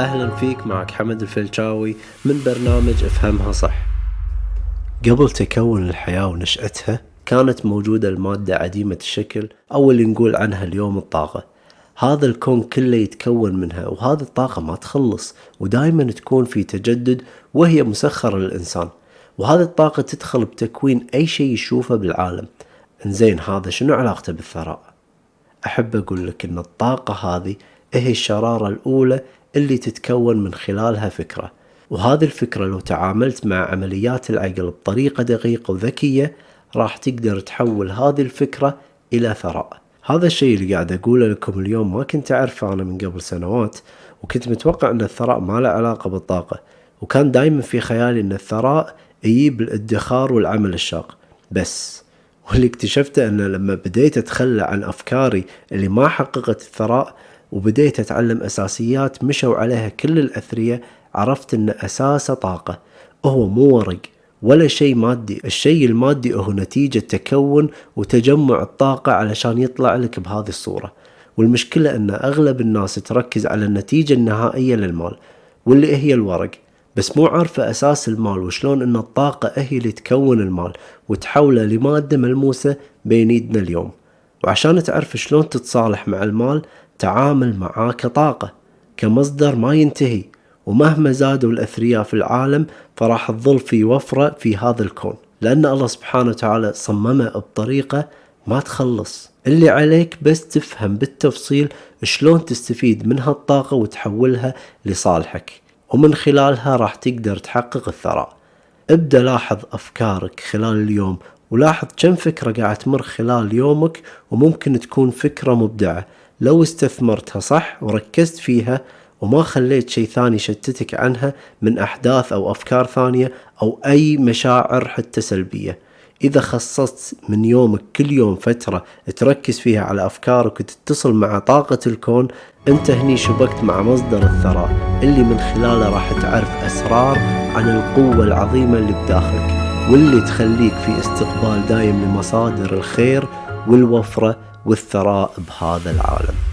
أهلا فيك معك حمد الفلشاوي من برنامج أفهمها صح. قبل تكون الحياة ونشأتها كانت موجودة المادة عديمة الشكل أو اللي نقول عنها اليوم الطاقة. هذا الكون كله يتكون منها وهذه الطاقة ما تخلص ودائما تكون في تجدد وهي مسخرة للإنسان. وهذه الطاقة تدخل بتكوين أي شيء يشوفه بالعالم. إنزين هذا شنو علاقته بالثراء؟ أحب أقول لك أن الطاقة هذه هي الشرارة الأولى اللي تتكون من خلالها فكرة. وهذه الفكرة لو تعاملت مع عمليات العقل بطريقة دقيقة وذكية راح تقدر تحول هذه الفكرة إلى ثراء. هذا الشيء اللي قاعد أقوله لكم اليوم ما كنت أعرفه أنا من قبل سنوات وكنت متوقع أن الثراء ما له علاقة بالطاقة. وكان دايما في خيالي أن الثراء يجيب الادخار والعمل الشاق. بس واللي اكتشفته أن لما بديت أتخلى عن أفكاري اللي ما حققت الثراء وبديت أتعلم أساسيات مشوا عليها كل الأثرياء عرفت أن أساسه طاقة هو مو ورق ولا شيء مادي الشيء المادي هو نتيجة تكون وتجمع الطاقة علشان يطلع لك بهذه الصورة. والمشكلة أن أغلب الناس تركز على النتيجة النهائية للمال واللي هي الورق. بس مو عارفة أساس المال وشلون أن الطاقة هي اللي تكون المال وتحوله لمادة ملموسة بين ايدنا اليوم. وعشان تعرف شلون تتصالح مع المال تعامل معاه كطاقة كمصدر ما ينتهي. ومهما زادوا الأثرياء في العالم فراح تظل في وفرة في هذا الكون. لأن الله سبحانه وتعالى صممه بطريقة ما تخلص. اللي عليك بس تفهم بالتفصيل شلون تستفيد من هالطاقة وتحولها لصالحك. ومن خلالها راح تقدر تحقق الثراء. ابدأ لاحظ أفكارك خلال اليوم ولاحظ كم فكرة قاعد تمر خلال يومك وممكن تكون فكرة مبدعة. لو استثمرتها صح وركزت فيها وما خليت شيء ثاني يشتتك عنها من أحداث أو أفكار ثانية أو أي مشاعر حتى سلبية. إذا خصصت من يومك كل يوم فترة تركز فيها على أفكارك وتتصل مع طاقة الكون أنت هني شبكت مع مصدر الثراء اللي من خلاله راح تعرف أسرار عن القوة العظيمة اللي بداخلك واللي تخليك في استقبال دايم لمصادر الخير والوفرة والثراء بهذا العالم.